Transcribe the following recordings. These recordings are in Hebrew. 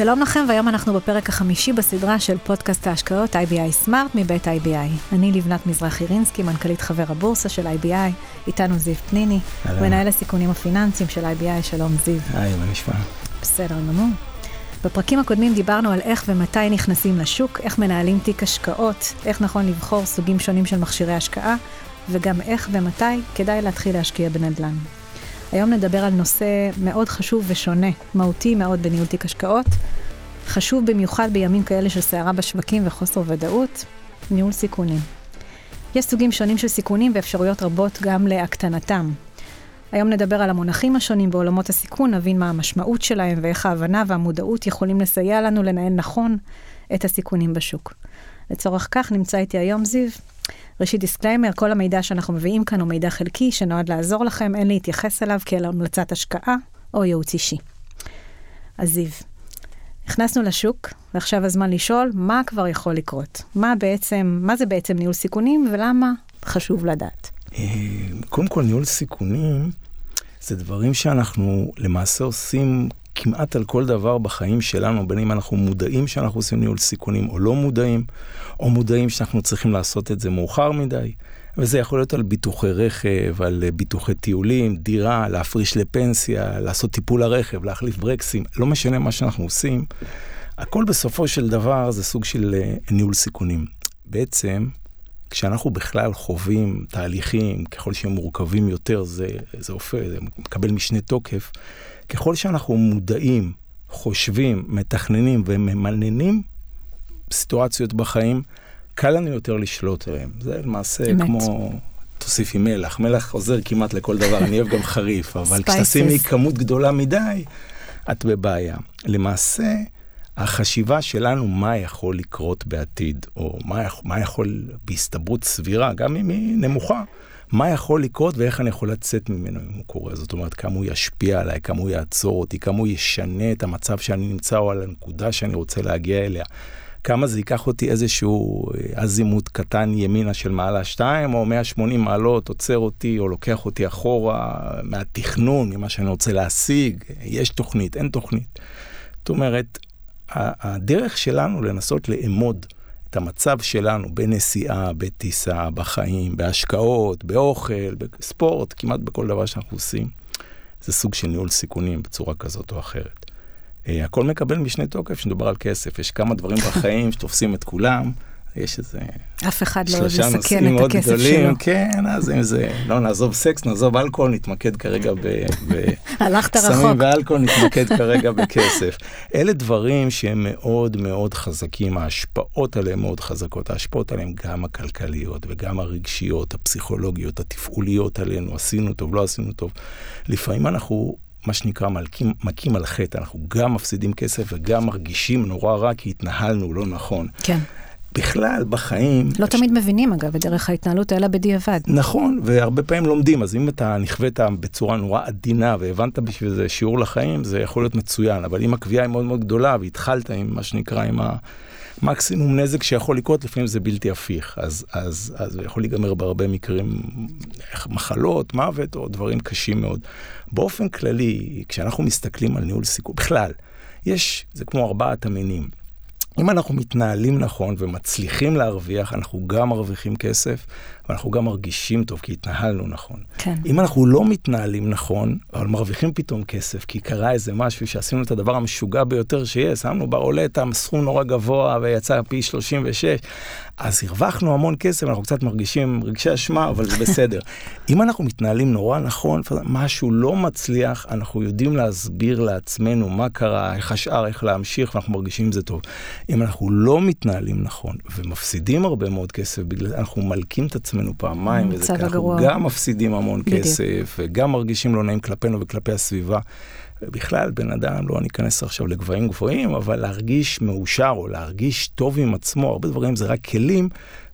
שלום לכם, והיום אנחנו בפרק החמישי בסדרה של פודקאסט ההשקעות IBI סמארט מבית IBI. אני לבנת מזרחי רינסקי, מנכ"לית חבר הבורסה של IBI, איתנו זיו פניני, מנהל הסיכונים הפיננסיים של IBI, שלום זיו. היי, מה נשמע? בסדר גמור. בפרקים הקודמים דיברנו על איך ומתי נכנסים לשוק, איך מנהלים תיק השקעות, איך נכון לבחור סוגים שונים של מכשירי השקעה, וגם איך ומתי כדאי להתחיל להשקיע בנדל"ן. היום נדבר על נושא מאוד חשוב ושונה, מהותי מאוד בניהול תיק השקעות. חשוב במיוחד בימים כאלה של סערה בשווקים וחוסר ודאות, ניהול סיכונים. יש סוגים שונים של סיכונים ואפשרויות רבות גם להקטנתם. היום נדבר על המונחים השונים בעולמות הסיכון, נבין מה המשמעות שלהם ואיך ההבנה והמודעות יכולים לסייע לנו לנהל נכון את הסיכונים בשוק. לצורך כך נמצא איתי היום זיו, ראשית disclaimer, כל המידע שאנחנו מביאים כאן הוא מידע חלקי שנועד לעזור לכם, אין להתייחס אליו כאל המלצת השקעה או ייעוץ אישי. אז זיו, נכנסנו לשוק, ועכשיו הזמן לשאול מה כבר יכול לקרות. מה בעצם, מה זה בעצם ניהול סיכונים ולמה חשוב לדעת. אה, קודם כל, ניהול סיכונים זה דברים שאנחנו למעשה עושים כמעט על כל דבר בחיים שלנו, בין אם אנחנו מודעים שאנחנו עושים ניהול סיכונים או לא מודעים, או מודעים שאנחנו צריכים לעשות את זה מאוחר מדי. וזה יכול להיות על ביטוחי רכב, על ביטוחי טיולים, דירה, להפריש לפנסיה, לעשות טיפול לרכב, להחליף ברקסים, לא משנה מה שאנחנו עושים. הכל בסופו של דבר זה סוג של אה, ניהול סיכונים. בעצם, כשאנחנו בכלל חווים תהליכים, ככל שהם מורכבים יותר, זה, זה הופך, זה מקבל משנה תוקף. ככל שאנחנו מודעים, חושבים, מתכננים וממננים סיטואציות בחיים, קל לנו יותר לשלוט עליהם. זה למעשה אמת. כמו... תוסיפי מלח, מלח עוזר כמעט לכל דבר, אני אוהב גם חריף, אבל כשתשימי כמות גדולה מדי, את בבעיה. למעשה, החשיבה שלנו מה יכול לקרות בעתיד, או מה, מה יכול בהסתברות סבירה, גם אם היא נמוכה, מה יכול לקרות ואיך אני יכול לצאת ממנו אם הוא קורה. זאת אומרת, כמה הוא ישפיע עליי, כמה הוא יעצור אותי, כמה הוא ישנה את המצב שאני נמצא או על הנקודה שאני רוצה להגיע אליה. כמה זה ייקח אותי איזשהו אזימוט אה, קטן ימינה של מעלה 2, או 180 מעלות עוצר אותי, או לוקח אותי אחורה מהתכנון, ממה שאני רוצה להשיג, יש תוכנית, אין תוכנית. זאת אומרת, הדרך שלנו לנסות לאמוד את המצב שלנו בנסיעה, בטיסה, בחיים, בהשקעות, באוכל, בספורט, כמעט בכל דבר שאנחנו עושים, זה סוג של ניהול סיכונים בצורה כזאת או אחרת. Uh, הכל מקבל משנה תוקף כשמדובר על כסף. יש כמה דברים בחיים שתופסים את כולם. יש איזה... אף אחד לא אוהב לסכן את הכסף גדולים, שלו. כן, אז אם זה, לא נעזוב סקס, נעזוב אלכוהול, נתמקד כרגע ב... הלכת רחוק. סמים ואלכוהול, נתמקד כרגע בכסף. אלה דברים שהם מאוד מאוד חזקים, ההשפעות עליהם מאוד חזקות. ההשפעות עליהם גם הכלכליות וגם הרגשיות, הפסיכולוגיות, התפעוליות עלינו, עשינו טוב, לא עשינו טוב. לפעמים אנחנו... מה שנקרא מלכים, מכים על חטא, אנחנו גם מפסידים כסף וגם מרגישים נורא רע כי התנהלנו לא נכון. כן. בכלל, בחיים... לא ש... תמיד מבינים, אגב, את דרך ההתנהלות, אלא בדיעבד. נכון, והרבה פעמים לומדים, אז אם אתה נכווית בצורה נורא עדינה והבנת בשביל זה שיעור לחיים, זה יכול להיות מצוין, אבל אם הקביעה היא מאוד מאוד גדולה והתחלת עם מה שנקרא, עם המקסימום נזק שיכול לקרות, לפעמים זה בלתי הפיך, אז, אז, אז זה יכול להיגמר בהרבה מקרים, מחלות, מוות או דברים קשים מאוד. באופן כללי, כשאנחנו מסתכלים על ניהול סיכון, בכלל, יש, זה כמו ארבעת המינים. אם אנחנו מתנהלים נכון ומצליחים להרוויח, אנחנו גם מרוויחים כסף, ואנחנו גם מרגישים טוב, כי התנהלנו נכון. כן. אם אנחנו לא מתנהלים נכון, אבל מרוויחים פתאום כסף, כי קרה איזה משהו שעשינו את הדבר המשוגע ביותר שיש, שמנו ברולטה סכום נורא גבוה ויצא פי 36, אז הרווחנו המון כסף, אנחנו קצת מרגישים רגשי אשמה, אבל זה בסדר. אם אנחנו מתנהלים נורא נכון, משהו לא מצליח, אנחנו יודעים להסביר לעצמנו מה קרה, איך השאר, איך להמשיך, ואנחנו מרגישים עם זה טוב. אם אנחנו לא מתנהלים נכון ומפסידים הרבה מאוד כסף, בגלל אנחנו מלקים את עצמנו פעמיים, וזה ככה, אנחנו גם מפסידים המון בדיוק. כסף, וגם מרגישים לא נעים כלפינו וכלפי הסביבה. בכלל, בן אדם, לא ניכנס עכשיו לגבהים גבוהים, אבל להרגיש מאושר או להרגיש טוב עם עצמו, הרבה דברים זה רק כלים,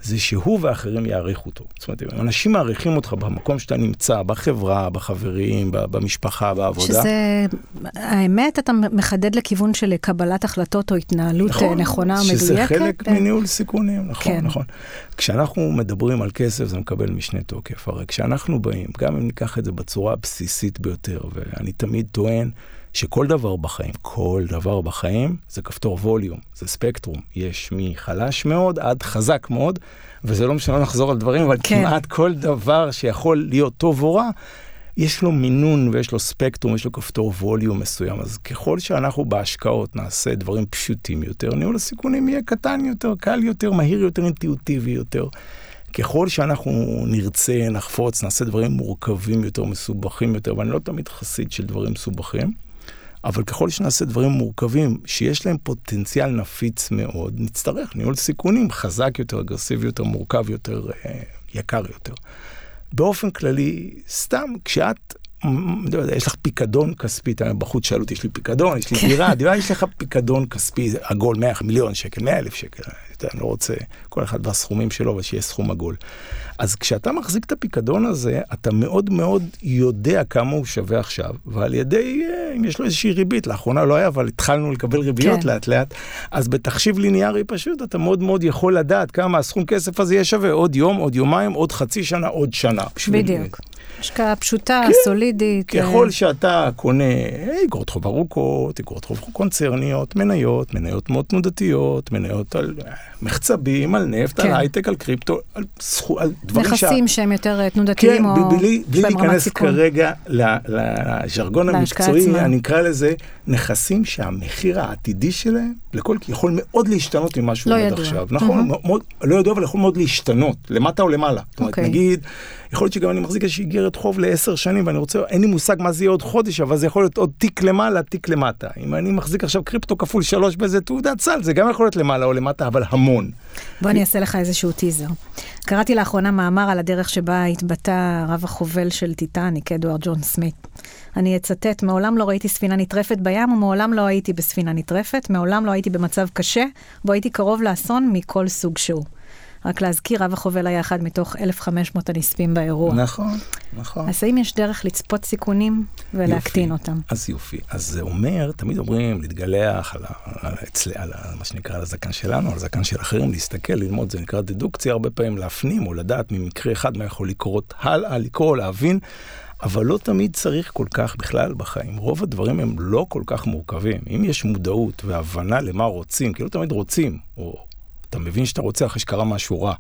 זה שהוא ואחרים יעריכו אותו. זאת אומרת, אם אנשים מעריכים אותך במקום שאתה נמצא, בחברה, בחברים, במשפחה, בעבודה. שזה, האמת, אתה מחדד לכיוון של קבלת החלטות או התנהלות נכון, נכונה או מדויקת. שזה חלק מניהול סיכונים, נכון, כן. נכון. כשאנחנו מדברים על כסף, זה מקבל משנה תוקף. הרי כשאנחנו באים, גם אם ניקח את זה בצורה הבסיסית ביותר, ואני תמיד טוען, שכל דבר בחיים, כל דבר בחיים זה כפתור ווליום, זה ספקטרום. יש מחלש מאוד עד חזק מאוד, וזה לא משנה לחזור על דברים, אבל כן. כמעט כל דבר שיכול להיות טוב או רע, יש לו מינון ויש לו ספקטרום, יש לו כפתור ווליום מסוים. אז ככל שאנחנו בהשקעות נעשה דברים פשוטים יותר, ניהול הסיכונים יהיה קטן יותר, קל יותר, מהיר יותר, אינטואיטיבי יותר. ככל שאנחנו נרצה, נחפוץ, נעשה דברים מורכבים יותר, מסובכים יותר, ואני לא תמיד חסיד של דברים מסובכים, אבל ככל שנעשה דברים מורכבים, שיש להם פוטנציאל נפיץ מאוד, נצטרך ניהול סיכונים חזק יותר, אגרסיבי יותר, מורכב יותר, אה, יקר יותר. באופן כללי, סתם, כשאת, לא יודע, יש לך פיקדון כספי, בחוץ שאלו אותי, יש לי פיקדון, יש לי כן. דירה, דירה, יש לך פיקדון כספי, עגול 100 מיליון שקל, 100 אלף שקל, אני לא רוצה, כל אחד והסכומים שלו, אבל שיהיה סכום עגול. אז כשאתה מחזיק את הפיקדון הזה, אתה מאוד מאוד יודע כמה הוא שווה עכשיו, ועל ידי, אה, אם יש לו איזושהי ריבית, לאחרונה לא היה, אבל התחלנו לקבל ריביות כן. לאט לאט, אז בתחשיב ליניארי פשוט, אתה מאוד מאוד יכול לדעת כמה הסכום כסף הזה יהיה שווה עוד יום, עוד יומיים, עוד חצי שנה, עוד שנה. בדיוק. השקעה פשוטה, כן, סולידית. ככל שאתה קונה אגרות חוב ארוכות, אגרות חוב קונצרניות, מניות, מניות מאוד תנודתיות, מניות על מחצבים, על נפט, כן. על הייטק, על קריפטו, על, סכו, על דברים. נכסים שהם יותר אה, תנודתיים כן, או... כן, בלי, בלי להיכנס כרגע לז'רגון המקצועי, אני אקרא לזה נכסים שהמחיר העתידי שלהם, לכל, יכול מאוד להשתנות ממה שהוא לא עד עכשיו. נכון, mm-hmm. מאוד, לא ידוע, אבל יכול מאוד להשתנות, למטה או למעלה. זאת אומרת. אוקיי. נגיד, יכול להיות שגם אני מחזיק איזושהי איגרת חוב לעשר שנים, ואני רוצה, אין לי מושג מה זה יהיה עוד חודש, אבל זה יכול להיות עוד tick למעלה, tick למטה. אם אני מחזיק עכשיו קריפטו כפול שלוש באיזה תעודת סל, זה גם יכול להיות למעלה או למטה, אבל המון. בוא אני אעשה לך איזשהו טיזר. קראתי לאחרונה מאמר על הדרך שבה התבטא רב החובל של טיטניק, אדוארד ג'ון סמית. אני אצטט, מעולם לא ראיתי ספינה נטרפת בים, ומעולם לא הייתי בספינה נטרפת, מעולם לא הייתי במצב קשה, בו הייתי קרוב לאסון מכל סוג שהוא. רק להזכיר, רב החובל היה אחד מתוך 1,500 הנספים באירוע. נכון, נכון. אז האם יש דרך לצפות סיכונים ולהקטין יופי. אותם? אז יופי. אז זה אומר, תמיד אומרים, להתגלח על, על, על, על, מה שנקרא, על הזקן שלנו, על הזקן של אחרים, להסתכל, ללמוד, זה נקרא דדוקציה, הרבה פעמים להפנים או לדעת ממקרה אחד מה יכול לקרות הלאה, לקרוא, להבין. אבל לא תמיד צריך כל כך בכלל בחיים. רוב הדברים הם לא כל כך מורכבים. אם יש מודעות והבנה למה רוצים, כי לא תמיד רוצים, או אתה מבין שאתה רוצה אחרי שקרה משהו רע.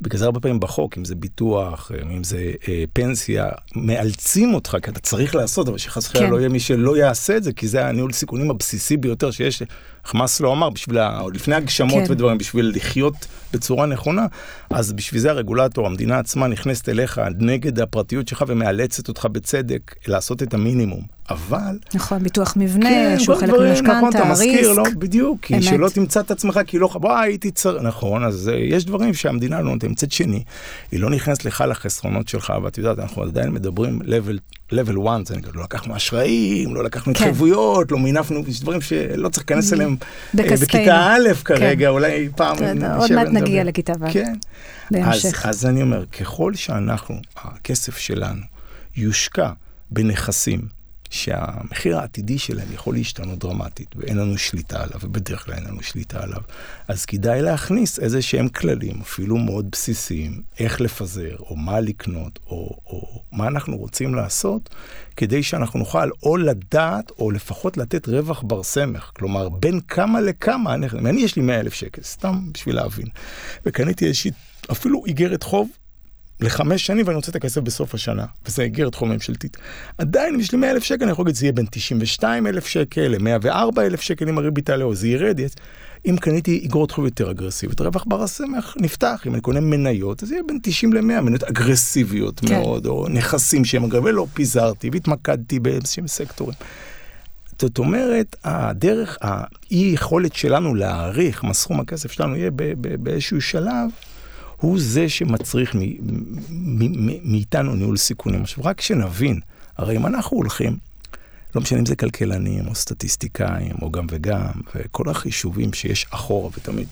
בגלל זה הרבה פעמים בחוק, אם זה ביטוח, אם זה אה, פנסיה, מאלצים אותך, כי אתה צריך לעשות, אבל שחס וחלילה כן. לא יהיה מי שלא יעשה את זה, כי זה הניהול סיכונים הבסיסי ביותר שיש. חמאס לא אמר, בשביל, עוד לפני הגשמות כן. ודברים, בשביל לחיות בצורה נכונה, אז בשביל זה הרגולטור, המדינה עצמה נכנסת אליך נגד הפרטיות שלך ומאלצת אותך בצדק לעשות את המינימום. אבל... נכון, ביטוח מבנה, כן, שהוא חלק ממשכנתה, נכון, אתה מזכיר, לא, בדיוק, כי שלא תמצא את עצמך, כי לא, בוא, הייתי צר... נכון, אז uh, יש דברים שהמדינה לא נותנת. מצד שני, היא לא נכנסת לך לחסרונות שלך, ואת יודעת, אנחנו עדיין מדברים level, level 1, זה נגיד, לא לקחנו אשראים, לא לקחנו כן. התחייבויות, לא מינפנו, יש דברים שלא צריך להיכנס אליהם uh, בכיתה א' כרגע, כן. אולי פעם עוד מעט נגיע לכיתה ו'. כן. בהמשך. אז, אז אני אומר, ככל שאנחנו, הכסף שלנו, יושקע בנכסים, שהמחיר העתידי שלהם יכול להשתנות דרמטית, ואין לנו שליטה עליו, ובדרך כלל אין לנו שליטה עליו, אז כדאי להכניס איזה שהם כללים, אפילו מאוד בסיסיים, איך לפזר, או מה לקנות, או, או מה אנחנו רוצים לעשות, כדי שאנחנו נוכל או לדעת, או לפחות לתת רווח בר סמך. כלומר, בין כמה לכמה, אני, אני יש לי 100 אלף שקל, סתם בשביל להבין, וקניתי איזושהי, אפילו איגרת חוב, לחמש שנים ואני רוצה את הכסף בסוף השנה, וזה איגרת חוב ממשלתית. עדיין אם יש לי 100 אלף שקל, אני יכול להגיד, זה יהיה בין 92 אלף שקל ל-104 אלף שקל אם הריבית תעלה או זה ירד. אם קניתי איגרות חוב יותר אגרסיביות, רווח בר הסמך נפתח. אם אני קונה מניות, אז יהיה בין 90 ל-100 מניות אגרסיביות כן. מאוד, או נכסים שהם אגרסיביים, ולא פיזרתי והתמקדתי באיזשהם סקטורים. זאת אומרת, הדרך, האי יכולת שלנו להעריך מה סכום הכסף שלנו יהיה באיזשהו שלב, הוא זה שמצריך מאיתנו ניהול סיכונים. עכשיו, רק שנבין, הרי אם אנחנו הולכים, לא משנה אם זה כלכלנים או סטטיסטיקאים או גם וגם, וכל החישובים שיש אחורה, ותמיד,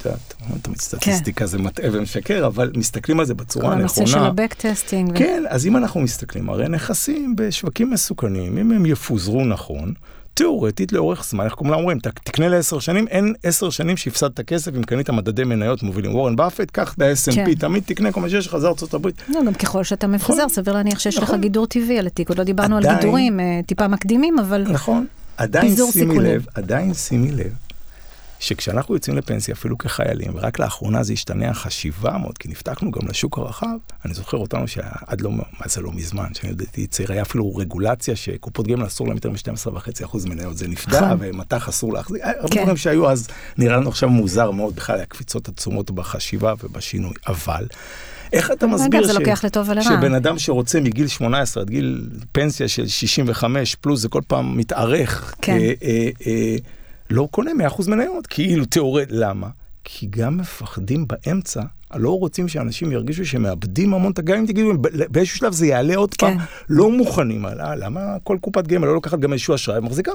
תמיד סטטיסטיקה כן. זה מטעה ומשקר, אבל מסתכלים על זה בצורה הנכונה. כל הנושא של ה backtesting. כן, ו... אז אם אנחנו מסתכלים, הרי נכסים בשווקים מסוכנים, אם הם יפוזרו נכון, תיאורטית לאורך זמן, איך כולם אומרים, תקנה לעשר שנים, אין עשר שנים שהפסדת כסף אם קנית מדדי מניות מובילים. וורן באפט, קח את ה-S&P, כן. תמיד תקנה כל מה שיש לך, זה ארצות הברית. לא, גם ככל שאתה מפזר, נכון, סביר להניח שיש נכון. לך גידור טבעי על התיק, עוד לא דיברנו עדיין, על גידורים, אה, טיפה מקדימים, אבל... נכון. עדיין שימי. לב, עדיין שימי לב, שכשאנחנו יוצאים לפנסיה, אפילו כחיילים, ורק לאחרונה זה השתנה החשיבה מאוד, כי נפתחנו גם לשוק הרחב, אני זוכר אותנו שעד לא, מה זה לא מזמן, שאני יודעתי צעיר, היה אפילו רגולציה שקופות גמל אסור להם יותר מ-12.5% מניות, זה נפגע, נכון. ומטח אסור להחזיק, הרבה כן. דברים שהיו אז, נראה לנו עכשיו מוזר מאוד, בכלל היה קפיצות עצומות בחשיבה ובשינוי, אבל... איך אתה מסביר זה לוקח לטוב ולרע. שבן אדם שרוצה מגיל 18 עד גיל פנסיה של 65 פלוס זה כל פעם מתארך, כן. אה, אה, אה, לא קונה 100% מניות, כאילו תיאורט, למה? כי גם מפחדים באמצע, לא רוצים שאנשים ירגישו שהם מאבדים המון גם אם תגידו, באיזשהו שלב זה יעלה עוד פעם, כן. לא מוכנים, אה, למה כל קופת גמל לא לוקחת גם איזשהו אשראי, מחזיקה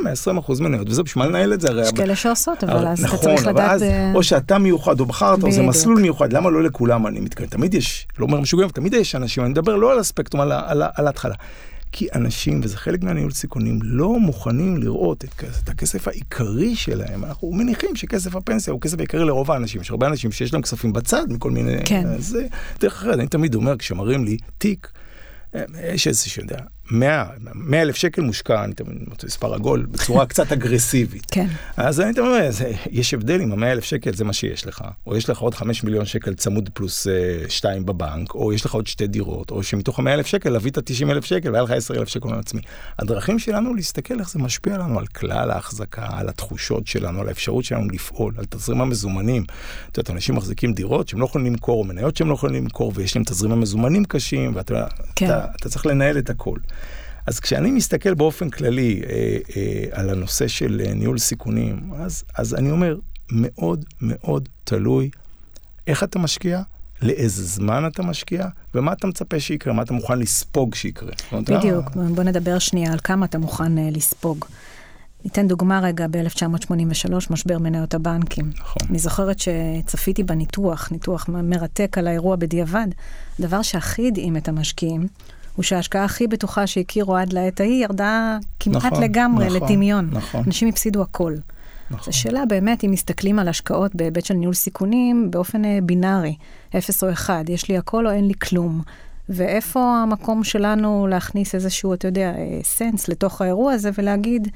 120% מניות, וזה בשביל מה לנהל את זה, הרי יש כאלה שעושות, אבל אז אתה נכון, צריך לדעת... אז, אה, או שאתה מיוחד או בחרת, או זה. מסלול מיוחד, למה לא לכולם אני מתכוון? תמיד יש, לא אומר משוגעים, תמיד יש אנשים, אני מדבר לא על הספקטרום, על, על, ה- על ההתחלה. כי אנשים, וזה חלק מהניהול סיכונים, לא מוכנים לראות את, את הכסף העיקרי שלהם. אנחנו מניחים שכסף הפנסיה הוא כסף העיקרי לרוב האנשים. יש הרבה אנשים שיש להם כספים בצד מכל מיני... כן. זה דרך אחרת, אני תמיד אומר, כשמראים לי תיק, אה, יש איזשהו, יודע, 100 100 אלף שקל מושקע, אני תמיד מוצא מספר עגול, בצורה קצת אגרסיבית. כן. אז אני תמיד אומר, יש הבדל אם המאה אלף שקל זה מה שיש לך, או יש לך עוד חמש מיליון שקל צמוד פלוס אה, שתיים בבנק, או יש לך עוד שתי דירות, או שמתוך המאה אלף שקל להביא את התשעים אלף שקל והיה לך עשר אלף שקל הון עצמי. הדרכים שלנו להסתכל איך זה משפיע לנו על כלל ההחזקה, על התחושות שלנו, על האפשרות שלנו לפעול, על תזרים המזומנים. את יודעת, אנשים מחזיקים דירות שהם לא יכולים למכור, או מניות שהם לא יכולים למכור, ויש להם תזרים המזומנים קשים, ואתה כן. אתה, אתה צריך לנהל את הכל. אז כשאני מסתכל באופן כללי אה, אה, על הנושא של אה, ניהול סיכונים, אז, אז אני אומר, מאוד מאוד תלוי איך אתה משקיע, לאיזה זמן אתה משקיע, ומה אתה מצפה שיקרה, מה אתה מוכן לספוג שיקרה. בדיוק, אה, בוא נדבר שנייה על כמה אתה מוכן אה, לספוג. ניתן דוגמה רגע, ב-1983, משבר מניות הבנקים. נכון. אני זוכרת שצפיתי בניתוח, ניתוח מרתק על האירוע בדיעבד. הדבר שהכי הדהים את המשקיעים, הוא שההשקעה הכי בטוחה שהכירו עד לעת ההיא ירדה כמעט נכון, לגמרי נכון, לטמיון. נכון. אנשים הפסידו הכל. נכון. זו שאלה באמת, אם מסתכלים על השקעות בהיבט של ניהול סיכונים, באופן אה, בינארי, 0 או 1, יש לי הכל או אין לי כלום. ואיפה המקום שלנו להכניס איזשהו, אתה יודע, אה, סנס לתוך האירוע הזה ולהגיד,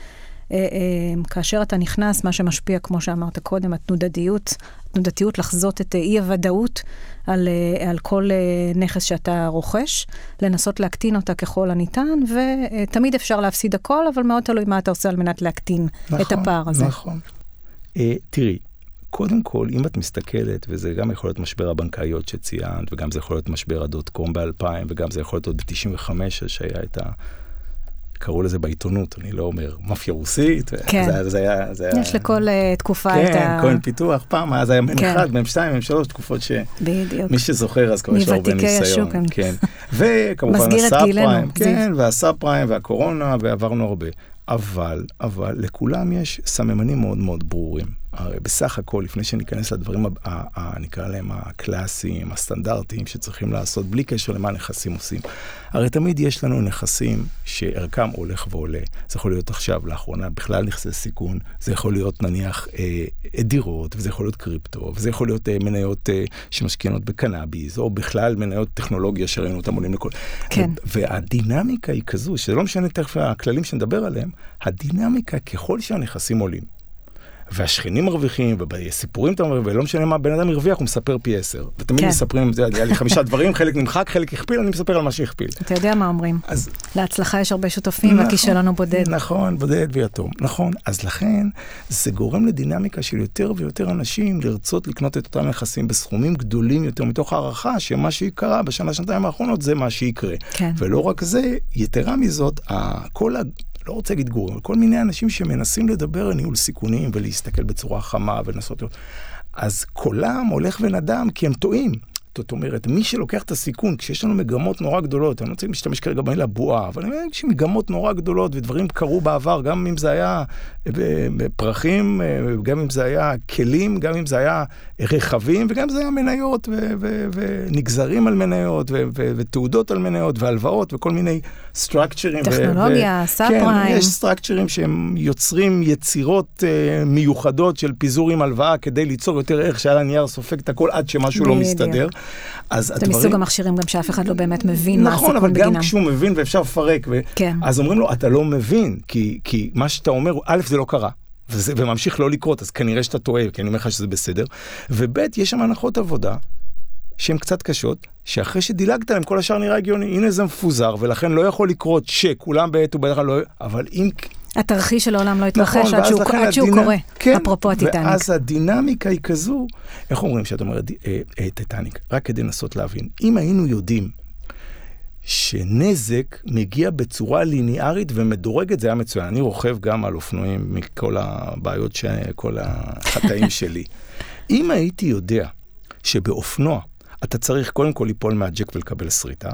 אה, אה, כאשר אתה נכנס, מה שמשפיע, כמו שאמרת קודם, התנודתיות, התנודתיות לחזות את אה, אי-הוודאות על, אה, על כל אה, נכס שאתה רוכש, לנסות להקטין אותה ככל הניתן, ותמיד אפשר להפסיד הכל, אבל מאוד תלוי מה אתה עושה על מנת להקטין את נכון, הפער הזה. נכון. אה, תראי, קודם כל, אם את מסתכלת, וזה גם יכול להיות משבר הבנקאיות שציינת, וגם זה יכול להיות משבר הדוט קום ב-2000, וגם זה יכול להיות עוד ב-95, שהיה את ה... קראו לזה בעיתונות, אני לא אומר מאפיה רוסית. כן. זה, זה היה, זה היה... יש לכל uh, תקופה את כן, ה... כהן פיתוח, פעם אז היה מ"ם כן. אחד, מ"ם שתיים, מ"ם שלוש, תקופות שמי בדיוק. שזוכר אז כבר יש לו הרבה מוותיקי ניסיון. השוק, הם. כן. וכמובן את הסאב פריים. כן, והסאב פריים והקורונה, ועברנו הרבה. אבל, אבל לכולם יש סממנים מאוד מאוד ברורים. הרי בסך הכל, לפני שניכנס לדברים, נקרא להם הקלאסיים, הסטנדרטיים, שצריכים לעשות, בלי קשר למה נכסים עושים. הרי תמיד יש לנו נכסים שערכם הולך ועולה. זה יכול להיות עכשיו, לאחרונה, בכלל נכסי סיכון. זה יכול להיות נניח אה, דירות, וזה יכול להיות קריפטו, וזה יכול להיות אה, מניות אה, שמשקיעות בקנאביס, או בכלל מניות טכנולוגיה שראינו אותם עולים לכל... כן. והדינמיקה היא כזו, שזה לא משנה תכף הכללים שנדבר עליהם, הדינמיקה ככל שהנכסים עולים. והשכנים מרוויחים, ובסיפורים אתה מרוויח, ולא משנה מה בן אדם הרוויח, הוא מספר פי עשר. ותמיד כן. מספרים, זה היה לי חמישה דברים, חלק נמחק, חלק הכפיל, אני מספר על מה שהכפיל. אתה יודע מה אומרים. אז להצלחה יש הרבה שותפים, נכון, והכישלון הוא בודד. נכון, בודד ויתום. נכון, אז לכן זה גורם לדינמיקה של יותר ויותר אנשים לרצות לקנות את אותם נכסים בסכומים גדולים יותר, מתוך הערכה שמה שקרה בשנה, שנתיים האחרונות זה מה שיקרה. כן. ולא רק זה, יתרה מזאת, כל ה... לא רוצה להגיד גורים, כל מיני אנשים שמנסים לדבר על ניהול סיכונים ולהסתכל בצורה חמה ולנסות. אז קולם הולך ונדם כי הם טועים. זאת אומרת, מי שלוקח את הסיכון, כשיש לנו מגמות נורא גדולות, אני לא רוצה להשתמש כרגע במילה בועה, אבל אני אומר, יש מגמות נורא גדולות ודברים קרו בעבר, גם אם זה היה אה, בפרחים, אה, גם אם זה היה כלים, גם אם זה היה רכבים, וגם אם זה היה מניות ונגזרים על מניות ותעודות על מניות והלוואות וכל מיני סטרקצ'רים. טכנולוגיה, סאב כן. יש סטרקצ'רים שהם יוצרים יצירות אה, מיוחדות של פיזור עם הלוואה כדי ליצור יותר ערך שעל הנייר סופג את הכל עד שמשהו לא. מסתדר. אז זה הדברים... מסוג המכשירים גם שאף אחד לא באמת מבין מה נכון, הסיכון אבל בגינם. גם כשהוא מבין ואפשר לפרק, ו... כן. אז אומרים לו, אתה לא מבין, כי, כי מה שאתה אומר, א', זה לא קרה. וזה, וממשיך לא לקרות, אז כנראה שאתה טועה, כי אני אומר לך שזה בסדר. וב', יש שם הנחות עבודה שהן קצת קשות, שאחרי שדילגת עליהן, כל השאר נראה הגיוני. הנה זה מפוזר, ולכן לא יכול לקרות שכולם בעת ובדרך כלל לא... אבל אם... התרחיש שלעולם לא יתרחש נכון, עד שהוא- עד שהוא הדינמ- קורה, כן, אפרופו הטיטניק. ואז הדינמיקה היא כזו, איך אומרים שאת אומרת אה, אה, טיטניק? רק כדי לנסות להבין. אם היינו יודעים שנזק מגיע בצורה ליניארית ומדורגת, זה היה מצוין. אני רוכב גם על אופנועים מכל הבעיות, ש... כל החטאים שלי. אם הייתי יודע שבאופנוע אתה צריך קודם כל ליפול מהג'ק ולקבל שריטה,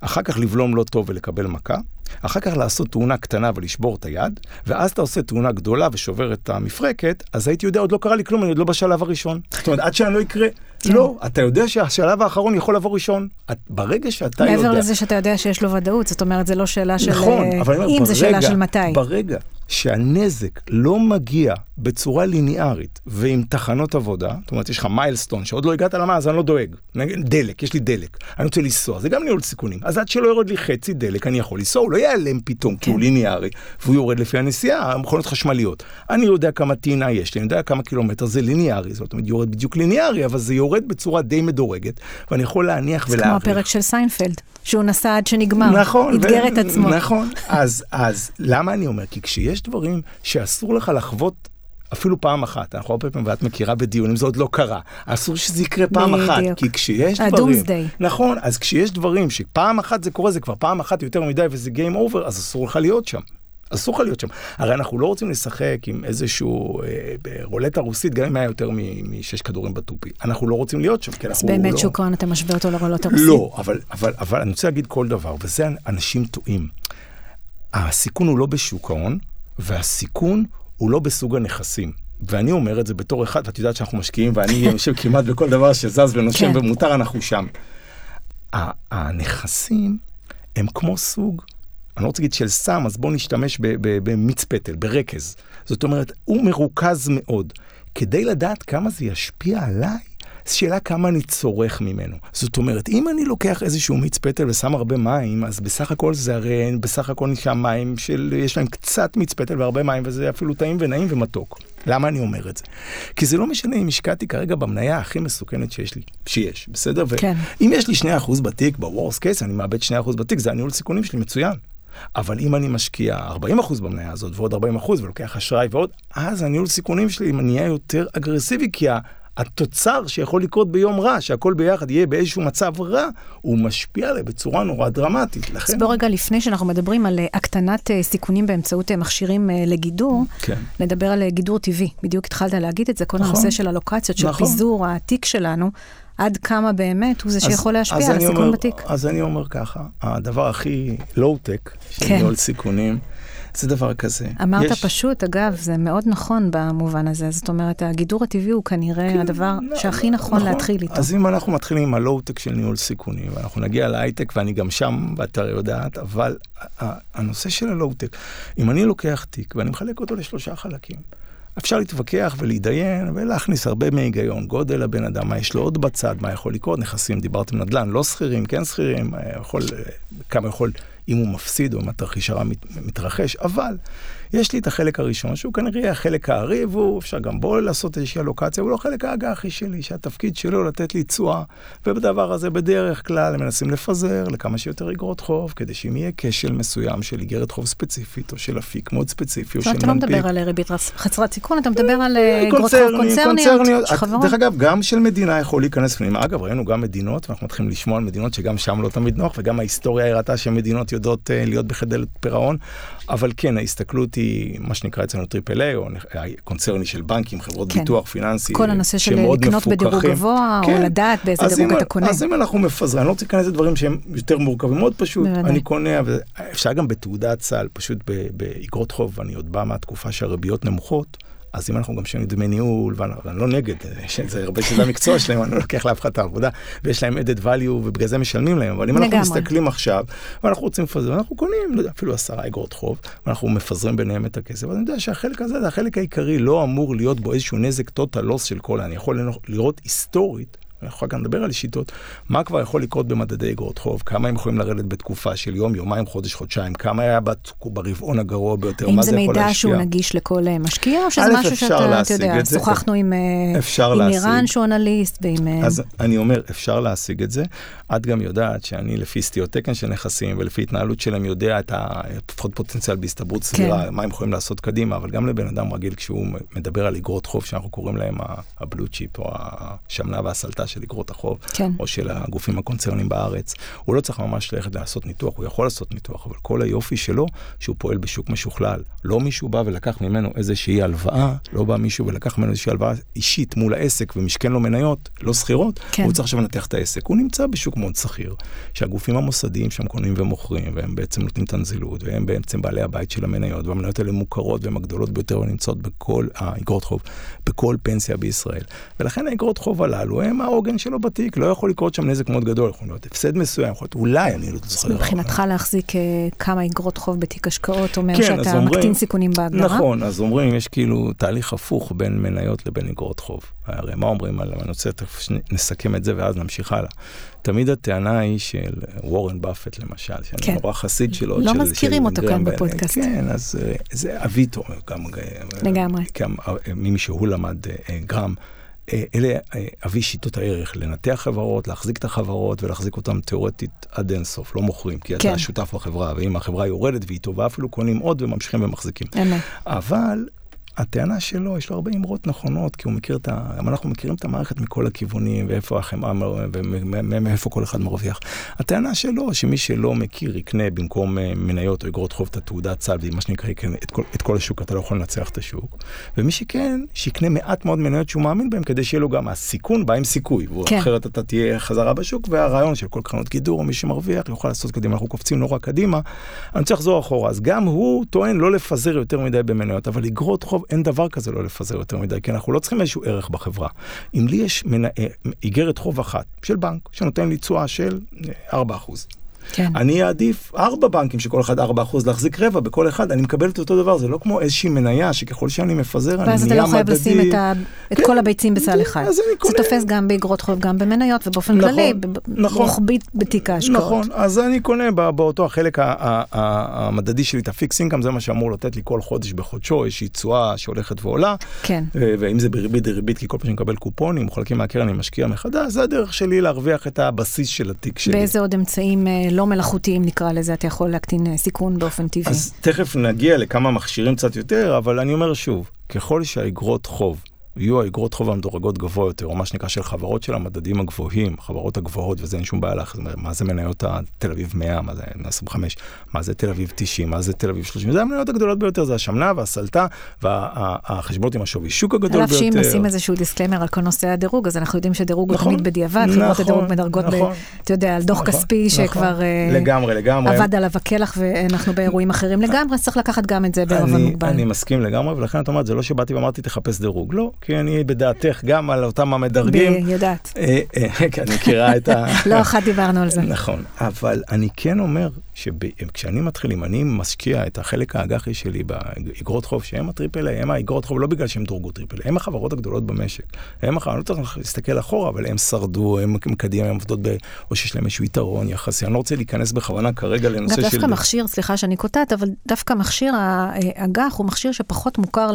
אחר כך לבלום לא טוב ולקבל מכה, אחר כך לעשות תאונה קטנה ולשבור את היד, ואז אתה עושה תאונה גדולה ושובר את המפרקת, אז הייתי יודע, עוד לא קרה לי כלום, אני עוד לא בשלב הראשון. זאת אומרת, עד שאני לא יקרה, כן. לא, אתה יודע שהשלב האחרון יכול לבוא ראשון. את, ברגע שאתה יודע... מעבר לזה שאתה יודע שיש לו ודאות, זאת אומרת, זה לא שאלה של... נכון, אה, אבל אני אומר, אם זה שאלה ברגע- של מתי. ברגע שהנזק לא מגיע בצורה ליניארית ועם תחנות עבודה, זאת אומרת, יש לך מיילסטון שעוד לא הגעת למה, אז אני לא דואג. דלק, יש לי דלק, אני רוצה לנסוע, זה גם ניהול סיכונים. אז עד שלא יורד לי חצי דלק, אני יכול לנסוע, הוא לא ייעלם פתאום, כי הוא כן. ליניארי, והוא יורד לפי הנסיעה, המכוניות חשמליות. אני יודע כמה טעינה יש לי, אני יודע כמה קילומטר זה ליניארי, זאת אומרת, יורד בדיוק ליניארי, אבל זה יורד בצורה די מדורגת, ואני יכול להניח זה כמו ולהעריך. הפרק של סיינפלד, שהוא נסע עד שנגמר. נכון. אתגר ו- את עצמו. נכון. אז, אז למה אני אומר? כי כשיש דברים שאסור לך לחוות אפילו פעם אחת, אנחנו הרבה פעמים, ואת מכירה בדיונים, זה עוד לא קרה. אסור שזה יקרה פעם אחת, בדיוק. כי כשיש דברים... ה doomsday. נכון, אז כשיש דברים שפעם אחת זה קורה, זה כבר פעם אחת יותר מדי וזה Game Over, אז אסור לך להיות שם. אסור לך להיות שם. הרי אנחנו לא רוצים לשחק עם איזשהו אה, רולטה רוסית, גם אם היה יותר מ- משש כדורים בתופי. אנחנו לא רוצים להיות שם, כי אז אנחנו באמת, לא... שוק ההון, אתה משווה אותו לרולות הרוסית? לא, אבל, אבל, אבל אני רוצה להגיד כל דבר, וזה אנשים טועים. הסיכון הוא לא בשוק ההון, והסיכון הוא לא בסוג הנכסים. ואני אומר את זה בתור אחד, ואת יודעת שאנחנו משקיעים, ואני יושב כמעט בכל דבר שזז ונושם כן. ומותר, אנחנו שם. הנכסים הם כמו סוג, אני לא רוצה להגיד של סם, אז בואו נשתמש ב- ב- במיץ פטל, ברקז. זאת אומרת, הוא מרוכז מאוד. כדי לדעת כמה זה ישפיע עליי, שאלה כמה אני צורך ממנו. זאת אומרת, אם אני לוקח איזשהו מיץ פטל ושם הרבה מים, אז בסך הכל זה הרי, בסך הכל נשאר מים של, יש להם קצת מיץ פטל והרבה מים, וזה אפילו טעים ונעים ומתוק. למה אני אומר את זה? כי זה לא משנה אם השקעתי כרגע במניה הכי מסוכנת שיש לי, שיש, בסדר? כן. אם יש לי 2% בתיק, ב-Worst case, אני מאבד 2% בתיק, זה הניהול סיכונים שלי מצוין. אבל אם אני משקיע 40% במניה הזאת ועוד 40% ולוקח אשראי ועוד, אז הניהול סיכונים שלי נהיה יותר אגרסיבי, כי התוצר שיכול לקרות ביום רע, שהכל ביחד יהיה באיזשהו מצב רע, הוא משפיע עליי בצורה נורא דרמטית. אז לכן... בוא רגע, לפני שאנחנו מדברים על אה, הקטנת אה, סיכונים באמצעות אה, מכשירים לגידור, כן. נדבר על גידור טבעי. בדיוק התחלת להגיד את זה, כל נכון. הנושא של הלוקציות, של נכון. פיזור העתיק שלנו, עד כמה באמת הוא זה שיכול להשפיע אז על הסיכון אומר- בתיק. אז אני אומר ככה, הדבר הכי לואו-טק של כן. ניהול סיכונים, זה דבר כזה. אמרת יש- פשוט, אגב, זה מאוד נכון במובן הזה. זאת אומרת, הגידור הטבעי הוא כנראה הדבר לא, שהכי נכון להתחיל איתו. אז אם אנחנו מתחילים עם הלואו-טק של ניהול סיכונים, ואנחנו נגיע להייטק, ואני גם שם, ואת הרי יודעת, אבל הנושא של הלואו-טק, אם אני לוקח תיק ואני מחלק אותו לשלושה חלקים, אפשר להתווכח ולהתדיין ולהכניס הרבה מהיגיון, גודל הבן אדם, מה יש לו עוד בצד, מה יכול לקרות, נכסים, דיברתם נדל"ן, לא שכירים, כן שכירים, אה, יכול, אה, כמה יכול, אם הוא מפסיד או אם התרחיש הרע מת, מתרחש, אבל יש לי את החלק הראשון, שהוא כנראה החלק הארי, והוא אפשר גם בו לעשות איזושהי אלוקציה, הוא לא חלק האג"חי שלי, שהתפקיד שלו לתת לי תשואה, ובדבר הזה בדרך כלל הם מנסים לפזר לכמה שיותר איגרות חוב, כדי שאם יהיה כשל מסוים של איגרת חוב ספציפית, או של אפיק מאוד ספציפי, או של אתה לא מנפיק. מדבר על אה, ריבית חסרת סיכון, אתה מדבר על אה, אגרות חוב קונצרני, קונצרניות, חברות. דרך אגב, גם של מדינה יכול להיכנס פנימה. אגב, ראינו גם מדינות, ואנחנו מתחילים לשמוע על מדינות שגם שם לא תמיד נוח, וגם ההיסטוריה הראתה שמדינות יודעות אה, להיות בחדל פירעון. אבל כן, ההסתכלות היא מה שנקרא אצלנו triple A, או קונצרני של בנקים, חברות כן. ביטוח, פיננסי, כל הנושא של לקנות בדירוג. גבוה, או כן. לדעת באיזה דירוג אם- אתה קונה. אז אם אנחנו מפזרים, אני לא רוצה להיכנס לדברים שהם יותר מורכבים, מאוד פשוט, בוודאי. אני קונה, אפשר גם בתעודת סל, פשוט באגרות חוב, אני עוד בא מהתקופה שהריביות נמוכות. אז אם אנחנו גם שומעים דמי ניהול, ואני לא נגד, יש- זה הרבה שזה המקצוע שלהם, אני לא לוקח לאף אחד את העבודה, ויש להם added value ובגלל זה משלמים להם, אבל אם אנחנו. מסתכלים עכשיו, ואנחנו רוצים לפזר, אנחנו קונים, אפילו עשרה אגרות חוב, ואנחנו מפזרים ביניהם את הכסף, אז אני יודע שהחלק הזה, זה החלק העיקרי, לא אמור להיות בו איזשהו נזק total loss של כל, אני יכול לראות היסטורית, אנחנו אחר כך נדבר על שיטות, מה כבר יכול לקרות במדדי אגרות חוב, כמה הם יכולים לרדת בתקופה של יום, יומיים, חודש, חודשיים, כמה היה ברבעון הגרוע ביותר, מה זה יכול להשקיע. האם זה מידע שהוא נגיש לכל אה, משקיע, או שזה משהו שאתה, אתה יודע, שוחחנו עם, עם איראן שורנליסט ועם... אז אני אומר, אפשר להשיג את זה. את גם יודעת שאני לפי סטיות תקן של נכסים ולפי התנהלות שלהם יודע את לפחות פוטנציאל בהסתברות סבירה, כן. מה הם יכולים לעשות קדימה, אבל גם לבן אדם רגיל כשהוא מדבר על אגרות חוב שאנחנו קוראים להם הבלו צ'יפ או השמנה והסלטה של אגרות החוב, כן. או של הגופים הקונצרנים בארץ, הוא לא צריך ממש ללכת לעשות ניתוח, הוא יכול לעשות ניתוח, אבל כל היופי שלו שהוא פועל בשוק משוכלל. לא מישהו בא ולקח ממנו איזושהי הלוואה, לא בא מישהו ולקח ממנו איזושהי הלוואה אישית מול העסק ומשכן לו מניות, לא שכירות, כן. הוא צריך עכשיו לנתח את העסק. הוא נמצא בשוק מאוד שכיר, שהגופים המוסדיים שם קונים ומוכרים, והם בעצם נותנים את הנזילות, והם בעצם בעלי הבית של המניות, והמניות האלה מוכרות והן הגדולות ביותר ונמצאות בכל האגרות חוב, בכל פנסיה בישראל. ולכן האגרות חוב הללו הם העוגן שלו בתיק, לא יכול לקרות שם נזק מאוד גדול, יכול להיות הפסד מסוים, יכול להיות אולי, אני לא זוכר. מבחינתך להחזיק אה, כמה אגרות חוב בתיק השקעות אומר כן, שאתה אומרים, מקטין סיכונים בהגדרה? נכון, אז אומרים, יש כאילו תהליך הפוך בין מניות לבין אגרות חוב. הרי מה אומרים על, אני רוצה תכף נסכם את זה ואז נמשיך הלאה. תמיד הטענה היא של וורן באפט למשל, שאני כן. נורא חסיד שלו. לא של, מזכירים של אותו כאן בפודקאסט. כן, אז אה, זה אביטו, גם, לגמרי. גם אה, ממי שהוא למד גרם. אלה אבי שיטות הערך, לנתח חברות, להחזיק את החברות ולהחזיק אותן תיאורטית עד אינסוף, לא מוכרים, כי כן. אתה שותף בחברה, ואם החברה יורדת והיא טובה, אפילו קונים עוד וממשיכים ומחזיקים. אמת. אבל הטענה שלו, יש לו הרבה אמרות נכונות, כי הוא מכיר את ה... גם אנחנו מכירים את המערכת מכל הכיוונים, ואיפה החמאה, ומאיפה כל אחד מרוויח. הטענה שלו, שמי שלא מכיר, יקנה במקום אה, מניות או אגרות חוב את התעודת סל, ומה שנקרא, יקנה את כל, את כל השוק, אתה לא יכול לנצח את השוק. ומי שכן, שיקנה מעט מאוד מניות שהוא מאמין בהן, כדי שיהיה לו גם הסיכון בא עם סיכוי. כן. אחרת אתה תהיה חזרה בשוק, והרעיון של כל קרנות גידור, או מי שמרוויח, יוכל לעשות קדימה. אנחנו קופצים נורא קדימה, אני צריך לחזור אחורה. אז גם הוא טוען לא לפזר יותר מדי במניות, אבל אגרות חוב אין דבר כזה לא לפזר יותר מדי, כי אנחנו לא צריכים איזשהו ערך בחברה. אם לי יש. אה, איגרת חוב אחת של בנק שנותן לי תשואה של 4%, אה, כן. אני אעדיף ארבע בנקים שכל אחד ארבע אחוז להחזיק רבע בכל אחד, אני מקבל את אותו דבר, זה לא כמו איזושהי מניה שככל שאני מפזר, אני נהיה מדדי. ואז אתה לא חייב לשים את, ה... את כן, כל הביצים בסל אחד. זה קונה... תופס גם באגרות חוב, גם במניות, ובאופן נכון, כללי, נכון, רוחבית בתיק ההשקעות. נכון, אז אני קונה באותו החלק המדדי שלי את ה fixed income, זה מה שאמור לתת לי כל חודש בחודשו, איזושהי תשואה שהולכת ועולה. כן. ואם זה בריבית דריבית, כי כל פעם שאני מקבל קופונים, חלקים מהקרן אני משקיע מחדש, זה הדרך שלי להרוויח את הבסיס של התיק שלי. באיזה עוד אמצעים אה, לא מלאכותיים נקרא לזה, אתה יכול להקטין אה, סיכון באופן טבעי. אז תכף נגיע לכמה מכשירים קצת יותר, אבל אני אומר שוב, ככל שהאגרות חוב יהיו האגרות חוב המדורגות גבוה יותר, או מה שנקרא של חברות של המדדים הגבוהים, חברות הגבוהות, וזה אין שום בעיה לך, מה זה מניות תל אביב 100, מה זה 125, מה זה תל אביב 90, מה זה תל אביב 30, זה המניות הגדולות ביותר, זה השמנה והסלטה והחשבונות עם השווי שוק הגדול ביותר. על אף שאם נשים איזשהו דיסקלמר על כל נושא הדירוג, אז אנחנו יודעים שדירוג נכון, הוא תמיד בדיעבד, נכון, חברות הדירוג מדרגות, נכון, ב, אתה יודע, על דוח נכון, כספי נכון, שכבר אה, לגמרי, לגמרי. עבד עליו הקלח ואנחנו באירועים אחרים לגמרי, צריך לקחת גם את זה בערבון מוגבל. אני מסכים לגמרי, ולכן את אומרת, זה לא שבאתי ואמרתי תחפש דירוג, לא, כי אני בדעת דעתך גם על אותם המדרגים. אני יודעת. אה, אה, כן, אני מכירה את ה... לא אחת דיברנו על זה. נכון, אבל אני כן אומר שכשאני מתחיל, אם אני משקיע את החלק האג"חי שלי באגרות חוב, שהם ה triple A, הם האגרות חוב לא בגלל שהם דורגו triple A, הם החברות הגדולות במשק. הם, אני לא צריך להסתכל אחורה, אבל הם שרדו, הם מקדימים, הם עובדות, ב, או שיש להם איזשהו יתרון יחסי. אני לא רוצה להיכנס בכוונה כרגע לנושא של... דווקא מכשיר, סליחה שאני קוטעת, אבל דווקא מכשיר האג"ח הוא מכשיר שפחות מוכר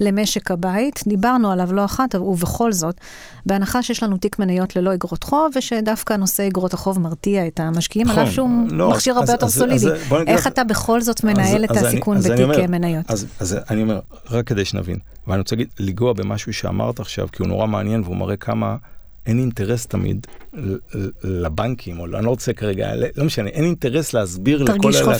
למשק הבית. דיברנו עליו לא אחת, ובכל זאת, בהנחה שיש לנו תיק מניות ללא אגרות חוב, ושדווקא נושא אגרות החוב מרתיע את המשקיעים, על אף שהוא לא, מכשיר הרבה יותר סולידי. איך אתה בכל זאת מנהל את הסיכון בתיק מניות? אז אני אומר, רק כדי שנבין, ואני רוצה להגיד, לנגוע במשהו שאמרת עכשיו, כי הוא נורא מעניין והוא מראה כמה אין אינטרס תמיד לבנקים, או לא, אני לא רוצה כרגע, לא משנה, אין אינטרס להסביר לכל, לכל,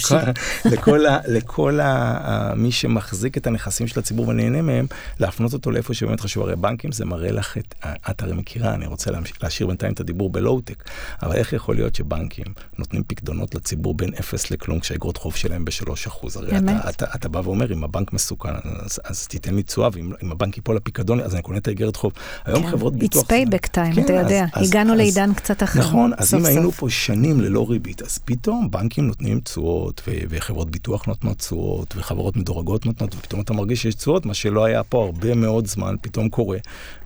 לכל, לכל ה, מי שמחזיק את הנכסים של הציבור ונהנה מהם, להפנות אותו לאיפה שבאמת חשוב. הרי בנקים זה מראה לך את, את הרי מכירה, אני רוצה להשאיר בינתיים את הדיבור בלואו-טק, אבל איך יכול להיות שבנקים נותנים פקדונות לציבור בין אפס לכלום כשהאגרות חוב שלהם בשלוש אחוז? הרי אתה, אתה, אתה בא ואומר, אם הבנק מסוכן, אז, אז תיתן לי תשואה, ואם הבנק ייפול לפיקדון, אז אני קונה את האגרת חוב. היום כן. חברות ביטוח... It's payback time, כן, אתה יודע, אז, הגענו אז, לעידן עידן קצת אחר. נכון, אז סוף אם היינו סוף. פה שנים ללא ריבית, אז פתאום בנקים נותנים תשואות, ו- וחברות ביטוח נותנות תשואות, וחברות מדורגות נותנות, ופתאום אתה מרגיש שיש תשואות, מה שלא היה פה הרבה מאוד זמן, פתאום קורה.